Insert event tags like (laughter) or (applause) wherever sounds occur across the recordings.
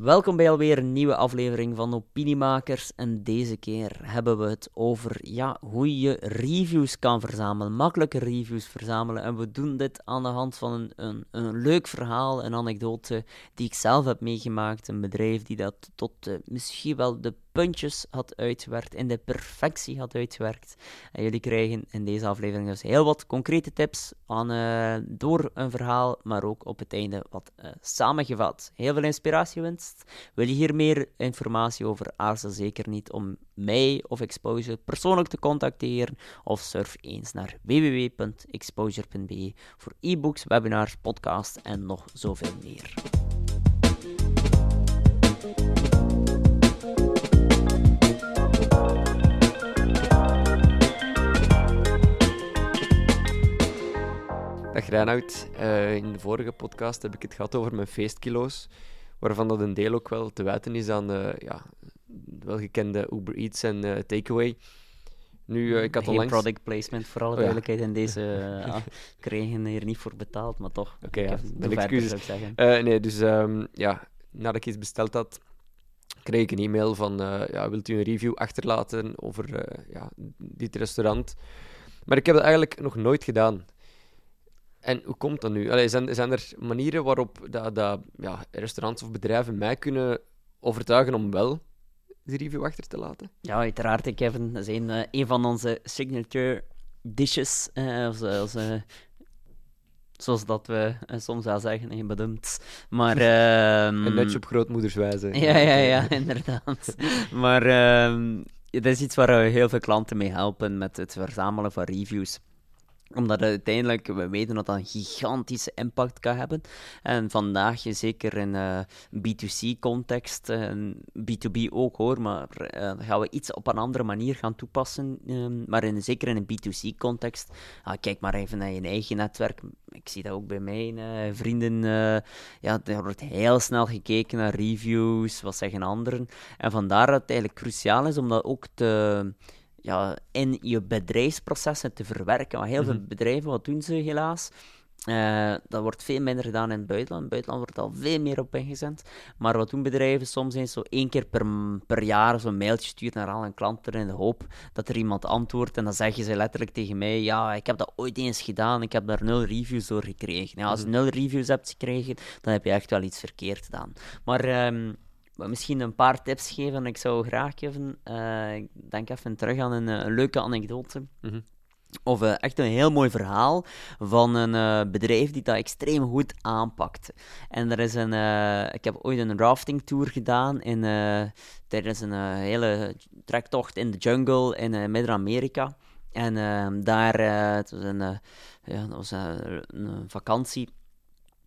Welkom bij alweer een nieuwe aflevering van Opiniemakers. En deze keer hebben we het over ja, hoe je reviews kan verzamelen, makkelijke reviews verzamelen. En we doen dit aan de hand van een, een, een leuk verhaal, een anekdote die ik zelf heb meegemaakt. Een bedrijf die dat tot uh, misschien wel de puntjes had uitgewerkt, in de perfectie had uitgewerkt. En jullie krijgen in deze aflevering dus heel wat concrete tips aan, uh, door een verhaal, maar ook op het einde wat uh, samengevat. Heel veel inspiratiewinst. Wil je hier meer informatie over? Aarzel zeker niet om mij of Exposure persoonlijk te contacteren of surf eens naar www.exposure.be voor e-books, webinars, podcasts en nog zoveel meer. Dag Reinoud. Uh, in de vorige podcast heb ik het gehad over mijn feestkilo's, waarvan dat een deel ook wel te wijten is aan uh, ja, welgekende Uber Eats en uh, Takeaway. Nu, ik had Geen onlangs... product placement, voor alle oh, duidelijkheid, in deze uh, (laughs) kregen hier niet voor betaald, maar toch. Oké, okay, ja, mijn excuses. Zeggen. nee, dus um, ja, nadat ik iets besteld had, kreeg ik een e-mail van, ja, wilt u een review achterlaten over ja, dit restaurant? Maar ik heb dat eigenlijk nog nooit gedaan. En hoe komt dat nu? Allee, zijn, zijn er manieren waarop dat, dat, ja, restaurants of bedrijven mij kunnen overtuigen om wel die review achter te laten? Ja, uiteraard, Kevin. Dat is een, uh, een van onze signature dishes. Uh, zoals, uh, zoals dat we soms wel zeggen, een bedoemd. Maar, uh, (laughs) een nutje op grootmoederswijze. (laughs) Ja, ja, ja, (laughs) inderdaad. maar ehm, dat is iets waar we heel veel klanten mee helpen met het verzamelen van reviews omdat uiteindelijk, we weten dat dat een gigantische impact kan hebben. En vandaag, zeker in uh, eh, B2C-context, en B2B ook hoor, maar uh, gaan we iets op een andere manier gaan toepassen. Uh, maar in, zeker in een B2C-context, ah, kijk maar even naar je eigen netwerk. Ik zie dat ook bij mijn eh, vrienden. ja, er wordt heel snel gekeken naar reviews, wat zeggen anderen. En vandaar dat het eigenlijk cruciaal is om dat ook te ja, in je bedrijfsprocessen te verwerken. Want heel veel mhm. bedrijven, wat doen ze helaas? Uh, dat wordt veel minder gedaan in het buitenland. In het buitenland wordt al veel meer op ingezet. Maar wat doen bedrijven soms eens zo één keer per, per jaar zo'n mailtje stuurt naar al hun klanten in de hoop dat er iemand antwoordt. En dan zeggen ze letterlijk tegen mij: Ja, ik heb dat ooit eens gedaan. Ik heb daar nul reviews door gekregen. Ja, als je mhm. nul reviews hebt gekregen, dan heb je echt wel iets verkeerd gedaan. Maar. Um, misschien een paar tips geven. Ik zou graag even, uh, ik denk even terug aan een, een leuke anekdote. Mhm. Of uh, echt een heel mooi verhaal van een uh, bedrijf die dat extreem goed aanpakt. En er is een, ik heb ooit een rafting tour gedaan in, tijdens een hele trektocht in de jungle in Midden-Amerika. En ehm, daar, het was een, ja, dat was een vakantie.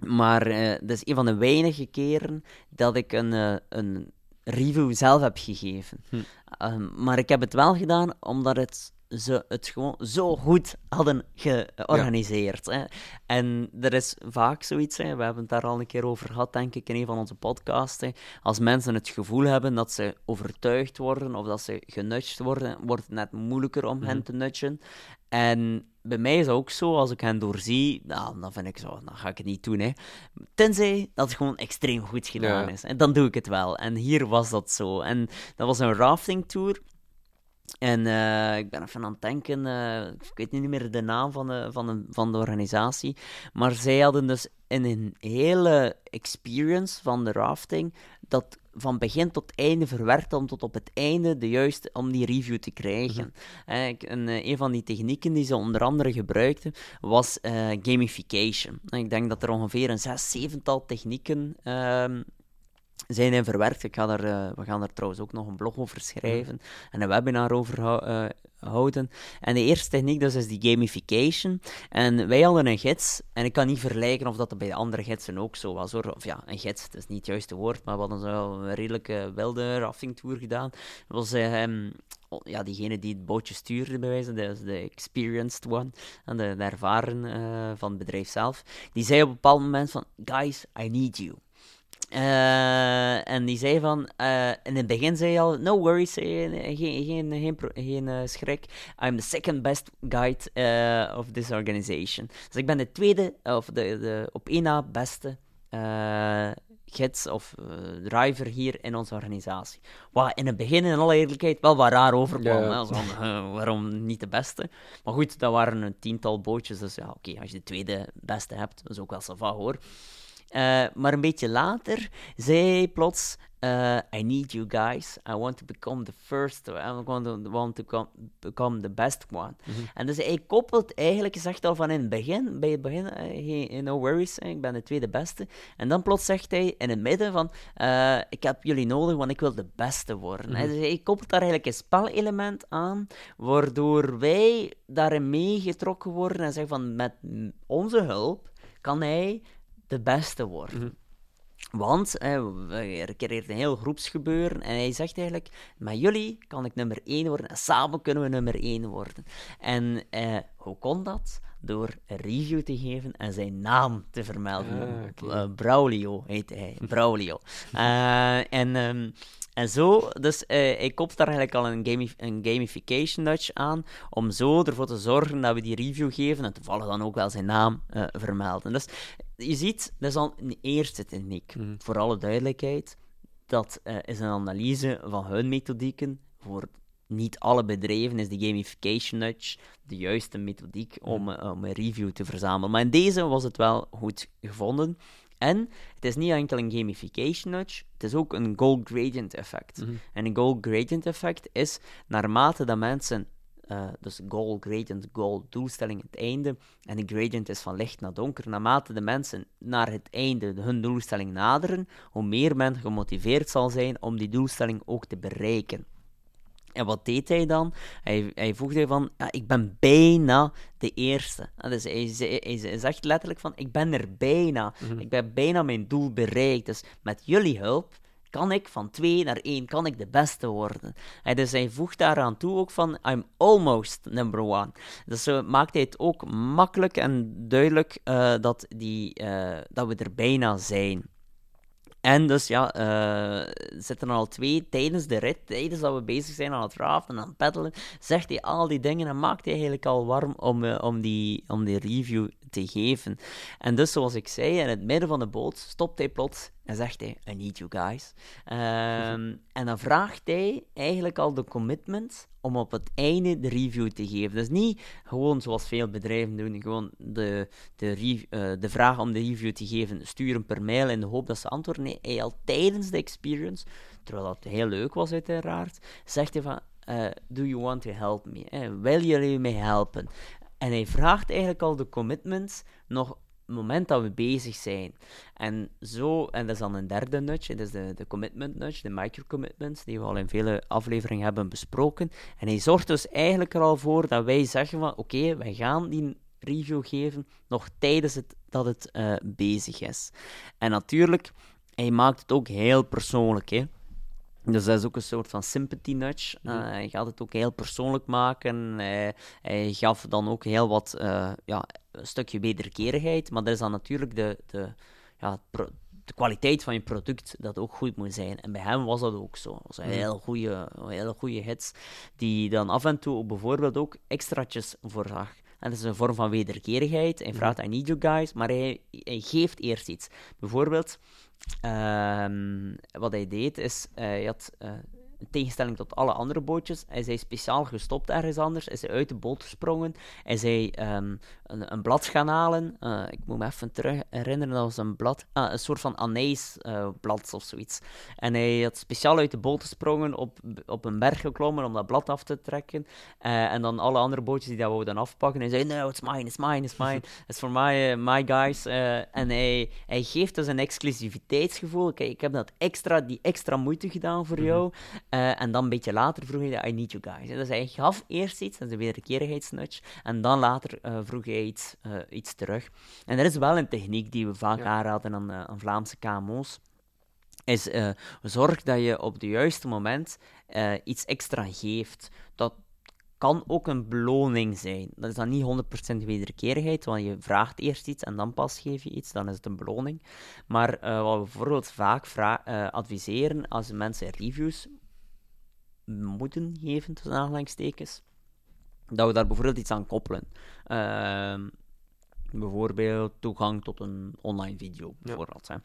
Maar uh, dat is een van de weinige keren dat ik een, uh, een review zelf heb gegeven. Hm. Um, maar ik heb het wel gedaan omdat het ze het gewoon zo goed hadden georganiseerd. Hè. En er is vaak zoiets, hè, we hebben het daar al een keer over gehad, denk ik, in een van onze podcasts. Als mensen het gevoel hebben dat ze overtuigd worden of dat ze genudged worden, wordt het net moeilijker om hen mhm. te nudgen. En bij mij is het ook zo, als ik hen doorzie, nou, dan vind ik zo, dan ga ik het niet doen. Hè. Tenzij dat het gewoon extreem goed gedaan is. En dan doe ik het wel. En hier was dat zo. En dat was een rafting tour. En uh, ik ben even aan het denken, uh, ik weet niet meer de naam van de, van, de, van de organisatie, maar zij hadden dus in een hele experience van de rafting dat van begin tot einde verwerkt om tot op het einde de juiste, om die review te krijgen. En, uh, een van die technieken die ze onder andere gebruikten was gamification. En ik denk dat er ongeveer een zes, zevental technieken ehm, zijn in verwerkt. Ik ga uh, we gaan daar trouwens ook nog een blog over schrijven en een webinar over uh, houden. En de eerste techniek dus is die gamification. En wij hadden een gids, en ik kan niet vergelijken of dat bij de andere gidsen ook zo was. Hoor. Of ja, een gids, dat is niet het juiste woord, maar we hadden zo een redelijke wilde raftingtour gedaan. Was um, ja, diegene die het bootje stuurde, bij wijze, de, de experienced one, en de, de ervaren van het bedrijf zelf, die zei op een bepaald moment van, guys, I need you. Uh, en die zei van, uh, in het begin zei hij al, no worries, geen, geen, geen, geen, geen uh, schrik. I'm the second best guide of this organization. Dus ik ben de tweede, of de, de op één na beste gids of driver hier in onze organisatie. Wat in het begin, in alle eerlijkheid, wel wat raar overkwam. Hè? waarom niet de beste? Maar goed, dat waren een tiental bootjes, dus ja, oké, als je de tweede beste hebt, dat is ook wel sava hoor. Maar een beetje later zei plots uh, I need you guys. I want to become the first. I want to, want to come, become the best one. Mm -hmm. En dus hij koppelt eigenlijk, zegt al van in het begin, bij het begin, hey, no worries, ik ben de tweede beste. En dan plots zegt hij in het midden van, uh, ik heb jullie nodig, want ik wil de beste worden. Mm -hmm. Dus hij koppelt daar eigenlijk een spelelement aan, waardoor wij daarin meegetrokken worden en zeggen van, met onze hulp kan hij de beste worden. Mm -hmm. Want er creëert een heel groepsgebeuren en hij zegt eigenlijk: met jullie kan ik nummer 1 worden en samen kunnen we nummer 1 worden. En eh, hoe kon dat? Door een review te geven en zijn naam te vermelden. Ah, uh, Braulio heet hij, (laughs) Braulio. uh, en. Um, en zo, dus uh, ik koppel daar eigenlijk al een, gamif een gamification nudge aan, om zo ervoor te zorgen dat we die review geven en toevallig dan ook wel zijn naam vermelden. Dus je ziet, dat is al een eerste techniek. Mm. Voor alle duidelijkheid, dat is een analyse van hun methodieken. Voor niet alle bedrijven is de gamification nudge de juiste methodiek om, mm. om een review te verzamelen. Maar in deze was het wel goed gevonden. En het is niet enkel een gamification nudge, het is ook een goal gradient effect. Mhm. En een goal gradient effect is naarmate dat mensen, uh, dus goal gradient, goal doelstelling, het einde, en de gradient is van licht naar donker, naarmate de mensen naar het einde hun doelstelling naderen, hoe meer men gemotiveerd zal zijn om die doelstelling ook te bereiken. En wat deed hij dan? Hij, hij voegde van, ja, ik ben bijna de eerste. Dus hij, hij, hij zegt letterlijk van, ik ben er bijna. Mhm. Ik ben bijna mijn doel bereikt. Dus met jullie hulp kan ik van 2 naar 1, kan ik de beste worden. En dus hij voegt daaraan toe ook van, I'm almost number one. Dus zo maakt hij het ook makkelijk en duidelijk uh, dat, die, uh, dat we er bijna zijn. En dus ja, uh, zitten al twee tijdens de rit, tijdens dat we bezig zijn aan het raften en aan het peddelen, zegt hij al die dingen en maakt hij eigenlijk al warm om, uh, om, die, om die review te geven. En dus, zoals ik zei, in het midden van de boot stopt hij plots en zegt hij, I need you guys. Um, en dan vraagt hij eigenlijk al de commitment om op het einde de review te geven. Dus niet gewoon zoals veel bedrijven doen, gewoon de, de, uh, de vraag om de review te geven sturen per mail in de hoop dat ze antwoorden. Nee, hij al tijdens de experience, terwijl dat heel leuk was uiteraard, zegt hij van, uh, do you want to help me? Eh, wil jullie mij helpen? En hij vraagt eigenlijk al de commitments nog het moment dat we bezig zijn. En zo, en dat is dan een derde nudge, dat is de, de commitment nudge, de micro-commitments, die we al in vele afleveringen hebben besproken. En hij zorgt dus eigenlijk er al voor dat wij zeggen van, oké, wij gaan die review geven nog tijdens het, dat het uh, bezig is. En natuurlijk, hij maakt het ook heel persoonlijk, hè. Dus dat is ook een soort van sympathy nudge. Uh, hij gaat het ook heel persoonlijk maken. Hij, hij gaf dan ook heel wat, uh, ja, een stukje wederkerigheid. Maar dat is dan natuurlijk de, de, ja, de kwaliteit van je product dat ook goed moet zijn. En bij hem was dat ook zo. Dat was een heel goede, hele goede hits, die dan af en toe bijvoorbeeld ook extraatjes voorzag. En dat is een vorm van wederkerigheid. Hij vraagt, I need you guys, maar hij, geeft eerst iets. Bijvoorbeeld, Um, wat hij deed is, uh, hij had uh, in tegenstelling tot alle andere bootjes, hij is speciaal gestopt ergens anders, is hij uit de boot gesprongen, is hij um, een, een, blad gaan halen. Uh, ik moet me even terug herinneren, dat was een blad, ah, een soort van anijsblad uh, of zoiets. En hij had speciaal uit de boot gesprongen, op, op een berg geklommen om dat blad af te trekken. Uh, en dan alle andere bootjes die dat wouden afpakken, hij zei, no, it's mine, it's mine, it's mine, (laughs) it's for my, my guys. en hij, hij geeft dus een exclusiviteitsgevoel. Kijk, ik heb dat extra, die extra moeite gedaan voor mm -hmm. jou. En dan een beetje later vroeg hij, I need you guys. Dus hij gaf eerst iets, dat is een wederkerigheidsnutch, en dan later vroeg hij iets, uh, iets terug. En er is wel een techniek die we vaak ja. aanraden aan, aan Vlaamse KMO's is uh, zorg dat je op het juiste moment iets extra geeft. Dat kan ook een beloning zijn. Dat is dan niet 100% wederkerigheid, want je vraagt eerst iets en dan pas geef je iets, dan is het een beloning. Maar uh, wat we bijvoorbeeld vaak adviseren als mensen reviews moeten geven, tussen aanhalingstekens, dat we daar bijvoorbeeld iets aan koppelen. Uh, bijvoorbeeld toegang tot een online video, bijvoorbeeld. Hè.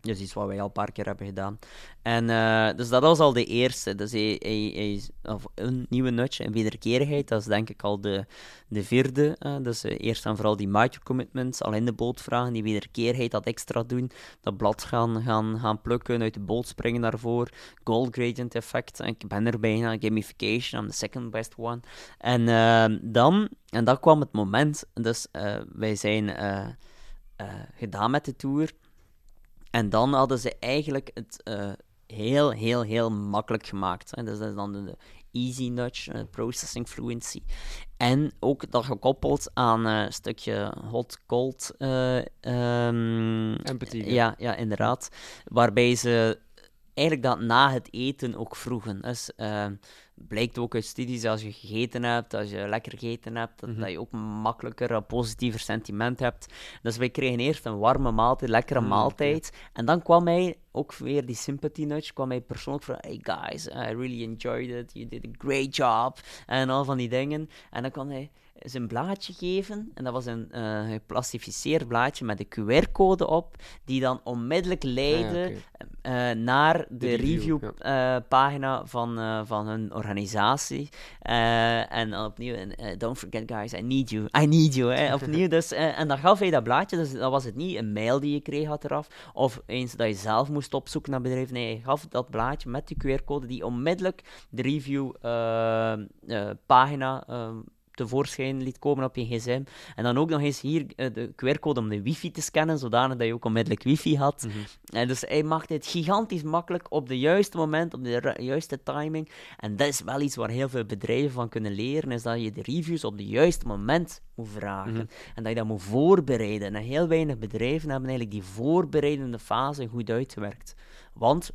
Dus iets wat wij al een paar keer hebben gedaan. En uh, dus dat was al de eerste. Dus hij, of een nieuwe nudge en wederkerigheid, dat is denk ik al de, de vierde. Dus eerst en vooral die microcommitments, al in de boot vragen, die wederkerigheid, dat extra doen, dat blad gaan, gaan, gaan plukken, uit de boot springen daarvoor, gold gradient effect, ik ben er bijna, gamification, I'm the second best one. En dan, en dan kwam het moment, dus wij zijn gedaan met de tour, en dan hadden ze eigenlijk het uh, heel, heel, heel makkelijk gemaakt. Hè. Dus dat is dan de, easy nudge, uh, processing fluency. En ook dat gekoppeld aan uh, een stukje hot-cold. Um, Empathy. Ja, ja, inderdaad. Waarbij ze eigenlijk dat na het eten ook vroegen. Dus, blijkt ook uit studies als je gegeten hebt, als je lekker gegeten hebt, dat, mhm. dat je ook makkelijker een positiever sentiment hebt. Dus wij kregen eerst een warme maaltijd, lekkere mm, maaltijd. En dan kwam hij ook weer die sympathy nudge, kwam hij persoonlijk van, hey guys, I really enjoyed it, you did a great job, en al van die dingen. En dan kwam hij zijn blaadje geven. En dat was een uh, geplastificeerd blaadje met een QR-code op, die dan onmiddellijk leidde ah, naar de, review-pagina van, van hun organisatie. en opnieuw, don't forget guys, I need you, I need you. Hè, (laughs) opnieuw, dus, en dan gaf hij dat blaadje, dus dat was het niet een mail die je kreeg had eraf, of eens dat je zelf moest opzoeken naar bedrijf. Nee, hij gaf dat blaadje met die QR-code die onmiddellijk de review-pagina tevoorschijn liet komen op je gsm. En dan ook nog eens hier uh, de QR-code om de wifi te scannen, zodanig dat je ook onmiddellijk wifi had. Mm en dus hij maakt het gigantisch makkelijk op de juiste moment, op de juiste timing. En dat is wel iets waar heel veel bedrijven van kunnen leren, is dat je de reviews op het juiste moment moet vragen. Mhm. En dat je dat moet voorbereiden. En heel weinig bedrijven hebben eigenlijk die voorbereidende fase goed uitgewerkt. Want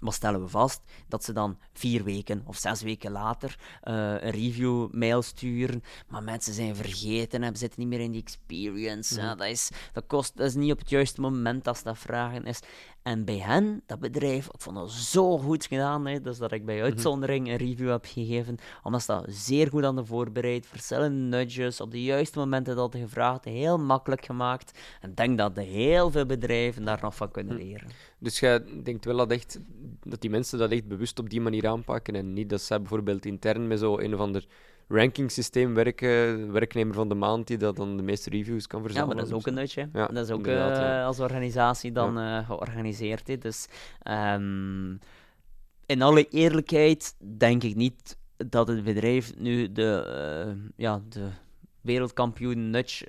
maar stellen we vast dat ze dan vier weken of zes weken later uh, een review-mail sturen, maar mensen zijn vergeten, hebben zitten niet meer in die experience. Mhm. dat, is, dat, kost, dat is niet op het juiste moment ze dat vragen is. En bij hen, dat bedrijf, ik vond dat zo goed gedaan, hè, dus dat ik bij mhm. uitzondering een review heb gegeven, omdat ze dat zeer goed aan de voorbereid, verschillende nudges, op de juiste momenten dat gevraagd, heel makkelijk gemaakt. En ik denk dat de heel veel bedrijven daar nog van kunnen mhm. leren. Dus jij denkt wel dat, echt, dat die mensen dat echt bewust op die manier aanpakken en niet dat zij bijvoorbeeld intern met zo een of ander rankingsysteem werken, werknemer van de maand die dat dan de meeste reviews kan verzamelen. Ja, maar dat is ook een nutje. Ja, dat is ook uh, als organisatie dan uh, georganiseerd. He. Dus um, in alle eerlijkheid denk ik niet dat het bedrijf nu de, uh, ja, de wereldkampioen nudge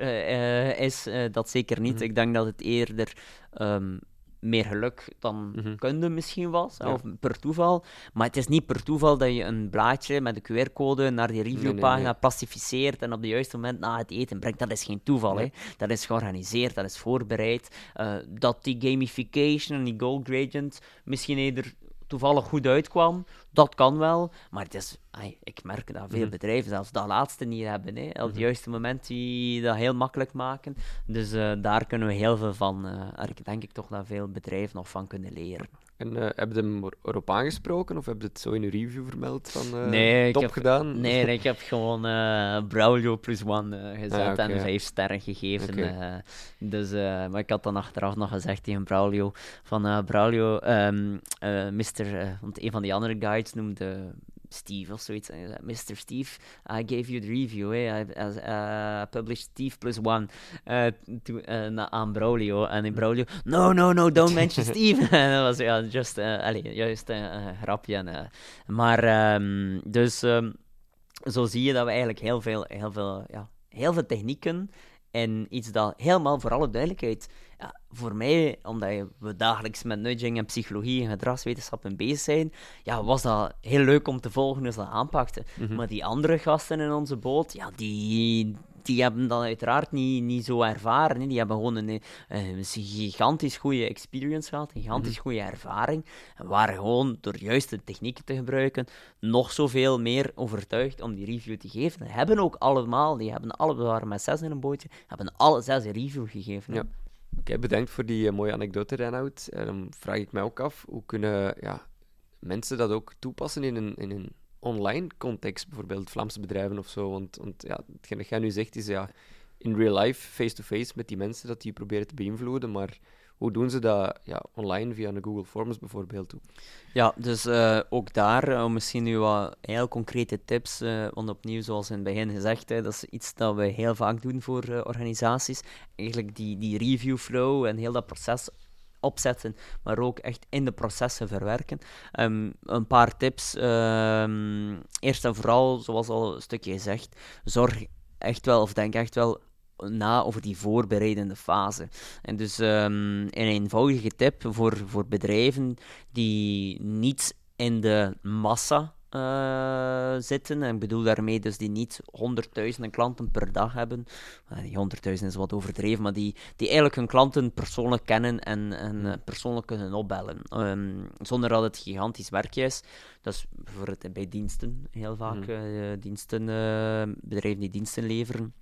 is. dat zeker niet. Mm Ik denk dat het eerder um, meer geluk dan mm kunde misschien was, of per toeval. Maar het is niet per toeval dat je een blaadje met een QR-code naar die reviewpagina nee, pacificeert en op het juiste moment na het eten brengt. Dat is geen toeval. Hè? Dat is georganiseerd, dat is voorbereid. Uh, dat die gamification en die goal gradient misschien eerder toevallig goed uitkwam, dat kan wel. Maar het is, ik merk dat veel mhm. bedrijven zelfs dat laatste niet hebben. Hè. Op het mhm. juiste moment die dat heel makkelijk maken. Dus uh, daar kunnen we heel veel van, uh, denk ik toch dat veel bedrijven nog van kunnen leren. En uh, heb je hem erop aangesproken of heb je het zo in je review vermeld van uh, nee, top heb, gedaan? Nee, ik heb gewoon uh, Braulio plus one gezet ah, en vijf sterren gegeven. dus, maar ik had dan achteraf nog gezegd tegen Braulio van Braulio, um, Mr. want een van die andere guides noemde Steve of zoiets. Mr. Steve, I gave you the review. Eh? I, published Steve plus one uh, to, uh, aan Braulio. En in Braulio, no, no, no, don't mention (laughs) Steve. (laughs) en dat was ja, just, allez, juist een grapje. En, maar um, dus um, zo zie je dat we eigenlijk heel veel, heel veel, ja, heel veel technieken en iets dat helemaal voor alle duidelijkheid ja, voor mij, omdat we dagelijks met nudging en psychologie en gedragswetenschappen bezig zijn, ja, was dat heel leuk om te volgen ze dat aanpakten. Mhm. Maar die andere gasten in onze boot, ja, die, die hebben dat uiteraard niet, niet zo ervaren. Hè. Die hebben gewoon een, een, gigantisch goede experience gehad, een gigantisch mm goede ervaring. En waren gewoon door juiste technieken te gebruiken nog zoveel meer overtuigd om die review te geven. Die hebben ook allemaal, die hebben alle, waren met zes in een bootje, hebben alle zes een review gegeven. Ja. Oké, bedankt voor die uh, mooie anekdote, Reinoud. En dan vraag ik mij ook af, hoe kunnen ja, mensen dat ook toepassen in een, in een online context, bijvoorbeeld Vlaamse bedrijven of zo? Want, want ja, hetgeen dat jij nu zegt is ja, in real life, face-to-face met die mensen, dat die proberen te beïnvloeden, maar hoe doen ze dat ja, online via een Google Forms bijvoorbeeld? Ja, dus uh, ook daar, uh, misschien nu wat heel concrete tips, uh, want opnieuw, zoals in het begin gezegd, hè, dat is iets dat we heel vaak doen voor organisaties. Eigenlijk die, die review flow en heel dat proces opzetten, maar ook echt in de processen verwerken. Um, een paar tips. Um, eerst en vooral, zoals al een stukje gezegd, zorg echt wel, of denk echt wel na over die voorbereidende fase. En dus um, een eenvoudige tip voor, voor bedrijven die niet in de massa uh, zitten. En ik bedoel daarmee dus die niet honderdduizenden klanten per dag hebben. Uh, die honderdduizend is wat overdreven, maar die, die eigenlijk hun klanten persoonlijk kennen en, en uh, persoonlijk kunnen opbellen. Um, zonder dat het gigantisch werk is. Dat is bijvoorbeeld bij diensten heel vaak. Mm. diensten, bedrijven die diensten leveren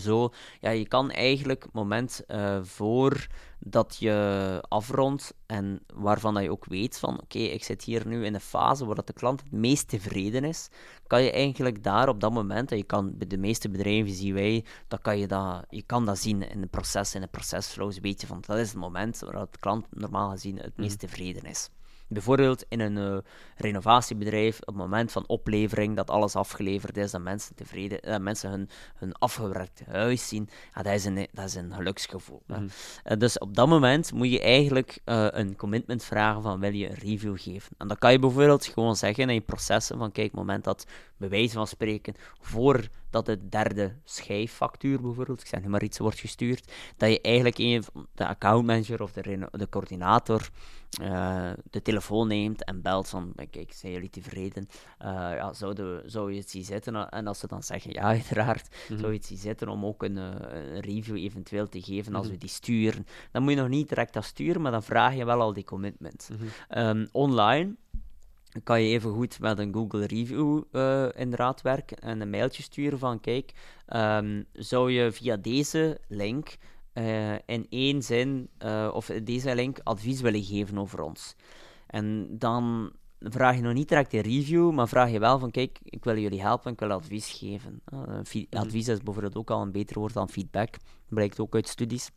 zo, ja, je kan eigenlijk het moment uh, voor dat je afrondt en waarvan dat je ook weet van oké, ik zit hier nu in een fase waar dat de klant het meest tevreden is, kan je eigenlijk daar op dat moment, en je kan bij de meeste bedrijven zien wij, dat kan je, dat, je kan dat zien in het proces, in de procesflows, weet je van dat is het moment waar de klant normaal gezien het meest mhm. tevreden is. Bijvoorbeeld in een uh, renovatiebedrijf, op het moment van oplevering, dat alles afgeleverd is, dat mensen tevreden, dat mensen hun, hun afgewerkt huis zien, ja, dat, is een, dat is een geluksgevoel. Mm dus op dat moment moet je eigenlijk uh, een commitment vragen van wil je een review geven. En dan kan je bijvoorbeeld gewoon zeggen in je processen van kijk, het moment dat bij wijze van spreken, voordat de derde schijffactuur bijvoorbeeld, ik zeg nu maar iets, wordt gestuurd, dat je eigenlijk een, de accountmanager of de, de coördinator uh, de telefoon neemt en belt van, kijk, zijn jullie tevreden? Uh, ja, zouden, zou je het zien zitten? En als ze dan zeggen, ja, (laughs) uiteraard, mm zou je het zien zitten om ook een, eh, een, review eventueel te geven als mhm. we die sturen. Dan moet je nog niet direct dat sturen, maar dan vraag je wel al die commitment. Mhm. um, online kan je even goed met een Google Review uh, inderdaad werken en een mailtje sturen van kijk, um, zou je via deze link uh, in één zin uh, of deze link advies willen geven over ons. En dan vraag je nog niet direct een review, maar vraag je wel van kijk, ik wil jullie helpen, ik wil advies geven. Mhm. Advies is bijvoorbeeld ook al een beter woord dan feedback, blijkt ook uit studies.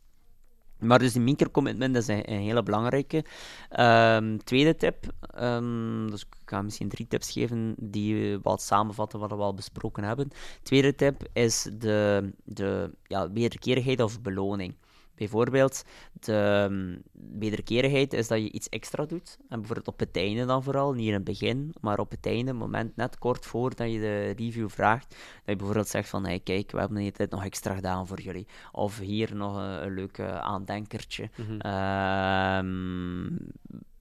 Maar dus die microcommitment is een, hele belangrijke. Um, tweede tip, um, dus ik ga misschien drie tips geven die wat samenvatten wat we al besproken hebben. Tweede tip is de, de ja, wederkerigheid of beloning. Bijvoorbeeld, de um, wederkerigheid is dat je iets extra doet. En bijvoorbeeld op het einde dan vooral, niet in het begin, maar op het einde, moment net kort voordat je de review vraagt, dat je bijvoorbeeld zegt van, hey, kijk, we hebben dit nog extra gedaan voor jullie. Of hier nog een, een leuk aandenkertje. Mm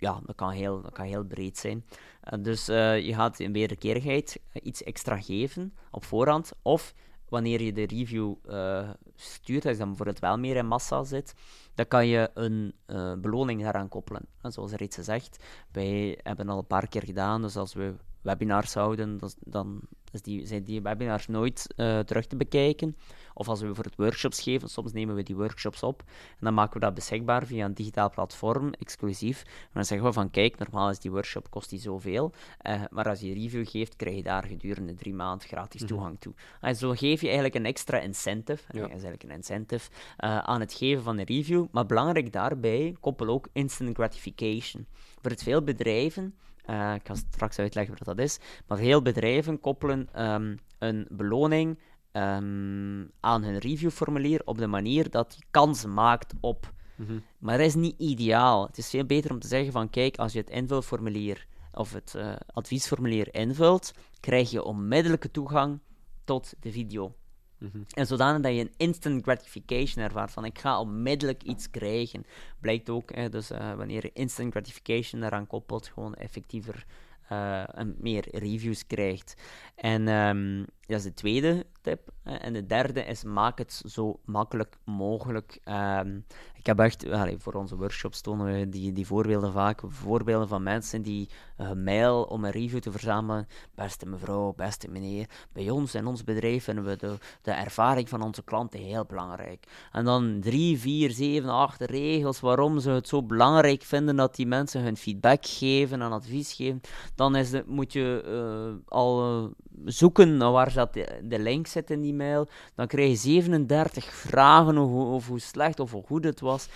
ja, dat kan heel, dat kan heel breed zijn. Uh, dus uh, je gaat in wederkerigheid iets extra geven op voorhand, of wanneer je de review uh, stuurt, als je dan bijvoorbeeld wel meer in massa zit, dan kan je een uh, beloning daaraan koppelen. En zoals iets gezegd, wij hebben al een paar keer gedaan, dus als we webinars houden, dan dus die, zijn die webinars nooit uh, terug te bekijken. Of als we bijvoorbeeld workshops geven, soms nemen we die workshops op en dan maken we dat beschikbaar via een digitaal platform, exclusief. En dan zeggen we van, kijk, normaal is die workshop, kost die zoveel, uh, maar als je een review geeft, krijg je daar gedurende drie maanden gratis mhm. toegang toe. En zo geef je eigenlijk een extra incentive, ja. is eigenlijk een incentive, uh, aan het geven van een review. Maar belangrijk daarbij, koppel ook instant gratification. Voor het veel bedrijven uh, ik ga straks uitleggen wat dat is. Maar veel bedrijven koppelen um, een beloning um, aan hun reviewformulier op de manier dat je kans maakt op. Mm Maar dat is niet ideaal. Het is veel beter om te zeggen van kijk, als je het invulformulier of het uh, adviesformulier invult, krijg je onmiddellijke toegang tot de video. Mhm. En zodanig dat je een instant gratification ervaart van ik ga onmiddellijk iets krijgen. Blijkt ook, hè, dus uh, wanneer je instant gratification eraan koppelt, gewoon effectiever uh, meer reviews krijgt. En um, dat is de tweede tip. En de derde is maak het zo makkelijk mogelijk. Um, ik heb echt, voor onze workshops tonen we die, die voorbeelden vaak. Voorbeelden van mensen die uh, mail om een review te verzamelen. Beste mevrouw, beste meneer, bij ons in ons bedrijf vinden we de, de ervaring van onze klanten heel belangrijk. En dan drie, vier, zeven, acht regels waarom ze het zo belangrijk vinden dat die mensen hun feedback geven en advies geven. Dan is het, moet je uh, al zoeken naar waar zat de, link zit in die e-mail. Dan krijg je 37 vragen over, hoe slecht of hoe goed het was.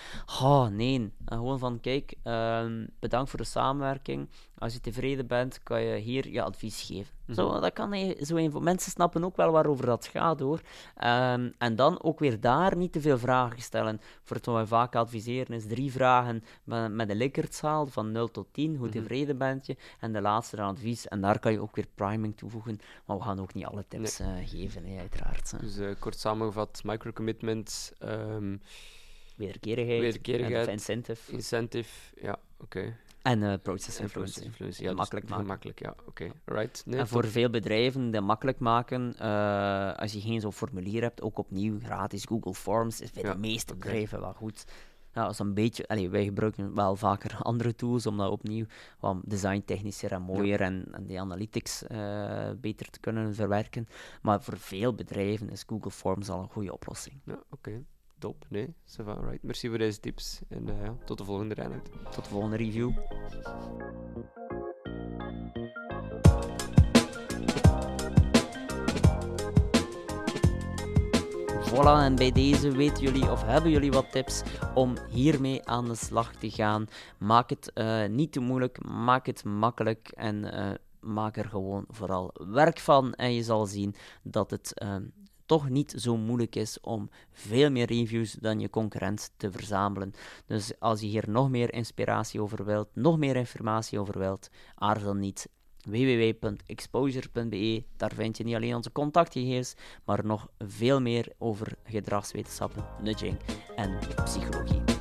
Oh, nee. Gewoon van, kijk, ehm, bedankt voor de samenwerking. Als je tevreden bent, kan je hier je advies geven. Zo, mhm. dat kan zo een, mensen snappen ook wel waarover dat gaat hoor. Um, en dan ook weer daar niet te veel vragen stellen. Voor het wat we vaak adviseren is drie vragen met, met een Likkertzaal van 0 tot 10. Hoe mhm. tevreden bent je? En de laatste dan advies. En daar kan je ook weer priming toevoegen. Maar we gaan ook niet alle tips nee. uh, geven, uiteraard. Dus uh, kort samengevat, microcommitment. Um, wederkerigheid. Wederkerigheid. incentive. Incentive, ja, oké. En uh, process influence. influence. Ja, dus makkelijk maken. Makkelijk, ja. Oké, right. Nee, en voor veel bedrijven dat makkelijk maken, uh, als je geen zo'n formulier hebt, ook opnieuw gratis Google Forms, is bij de meeste bedrijven wel goed. Ja, als een beetje, allee, wij gebruiken wel vaker (laughs) andere tools om dat opnieuw wat designtechnischer en mooier en, en die analytics uh, beter te kunnen verwerken. Maar voor veel bedrijven is Google Forms al een goede oplossing. Ja, oké top. Nee, ça va, right. Merci voor deze tips. En ja, tot de volgende Reinhard. Tot de volgende review. Voilà, en bij deze weten jullie of hebben jullie wat tips om hiermee aan de slag te gaan. Maak het uh, niet te moeilijk, maak het makkelijk en uh, maak er gewoon vooral werk van. En je zal zien dat het toch niet zo moeilijk is om veel meer reviews dan je concurrent te verzamelen. Dus als je hier nog meer inspiratie over wilt, nog meer informatie over wilt, aarzel niet www.exposure.be. Daar vind je niet alleen onze contactgegevens, maar nog veel meer over gedragswetenschappen, nudging en psychologie.